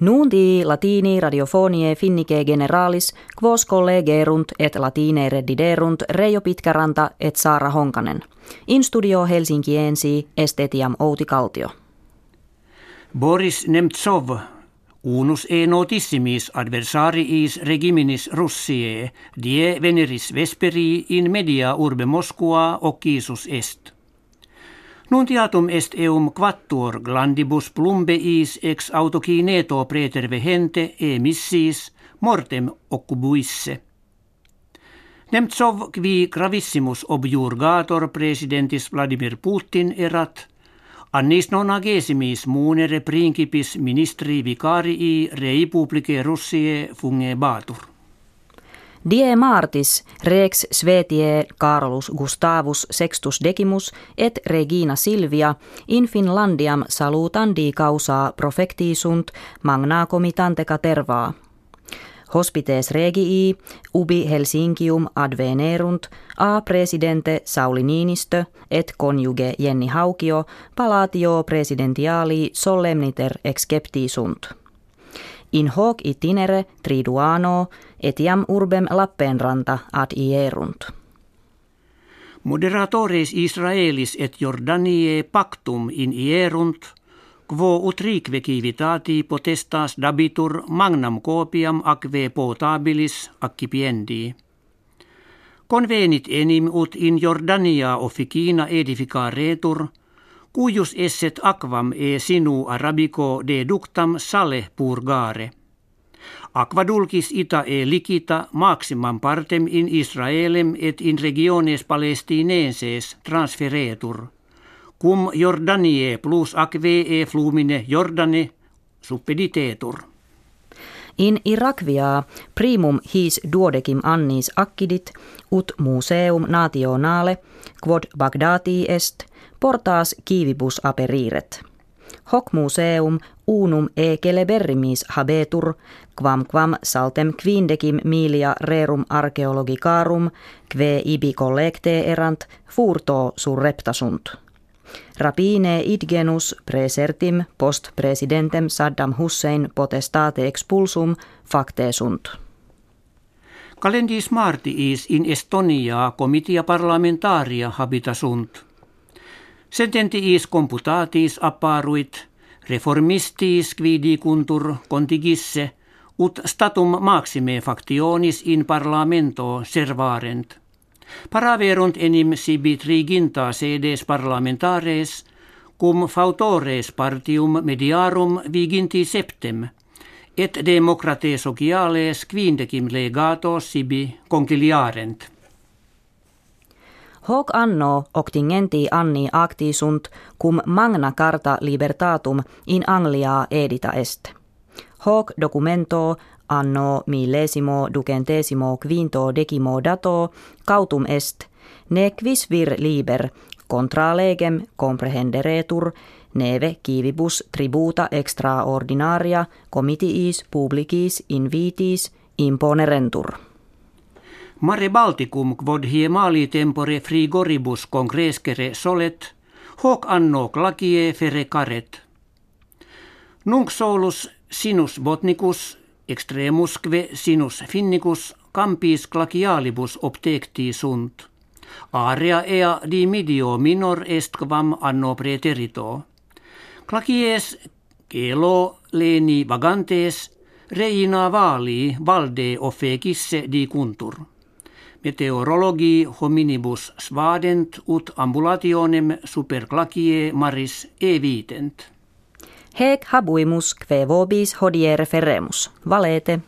Nuunti latini radiofonie finnike generalis, quos collegerunt et latine reddiderunt Reijo Pitkäranta et Saara Honkanen. In studio Helsinkiensi estetiam Outi Kaltio. Boris Nemtsov, unus e notissimis adversariis regiminis Russiae, die veneris vesperi in media urbe Moskua occisus est. Nuntiatum est eum quattuor glandibus plumbeis ex autokineto preterve hente e missis mortem occubuisse. Nemtsov qui gravissimus objurgator presidentis Vladimir Putin erat, annis nonagesimis munere principis ministri vicarii rei publice Russie fungebatur. Die martis rex Svetie Carolus Gustavus Sextus Decimus et Regina Silvia in Finlandiam salutandi causa profectisunt magna comitante catervaa. Hospites regii ubi Helsinkium advenerunt a presidente Sauli Niinistö et conjuge Jenni Haukio palatio presidentiali solemniter exceptisunt. In hoc itinere triduano etiam urbem Lappeenranta ad ierunt. Moderatores Israelis et Jordanie pactum in ierunt, quo utrique civitati potestas dabitur magnam copiam acve potabilis accipiendi. Convenit enim ut in Jordania officina edificaretur, cuius esset aquam e sinu arabico deductam sale purgare – Aquadulcis ita e licita maximam partem in Israelem et in regiones palestinenses transferetur. Cum Jordanie plus aquae e flumine Jordane suppeditetur. In Irakvia primum his duodecim annis accidit ut museum nationale quod Bagdati est portas kivibus aperiret. Hoc museum unum e celeberrimis habetur, quam quam saltem quindecim milia rerum archeologicarum, kve ibi collecte erant, furto surrepta sunt. Rapine idgenus presertim post presidentem Saddam Hussein potestate expulsum facte sunt. Calendis martiis in Estonia comitia parlamentaria habitasunt. Sententiis computatis apparuit, reformistis quidi kuntur contigisse, ut statum maxime factionis in parlamento servarent. Paraverunt enim sibi triginta sedes parlamentares, cum fautores partium mediarum viginti septem, et democrate sociales quindecim legato sibi conciliarent. Hoc anno octingenti anni acti sunt cum magna carta libertatum in Anglia edita est. Hoc documento anno millesimo ducentesimo quinto decimo dato cautum est, ne quis vir liber contra legem comprehenderetur neve civibus tributa extraordinaria comitiis publicis invitis imponerentur. Mare Balticum quod mali tempore frigoribus congrescere solet, hoc anno glacie fere caret. Nunc solus sinus botnicus, extremusque sinus finnicus, campis glacialibus obtecti sunt. Area ea dimidio minor est quam anno preterito. Glacies kelo leni vagantes, reina vali valde offecisse di kuntur. Meteorologi hominibus svadent ut ambulationem super glacie maris evitent. Hec habuimus kve vobis hodiere ferremus. Valete.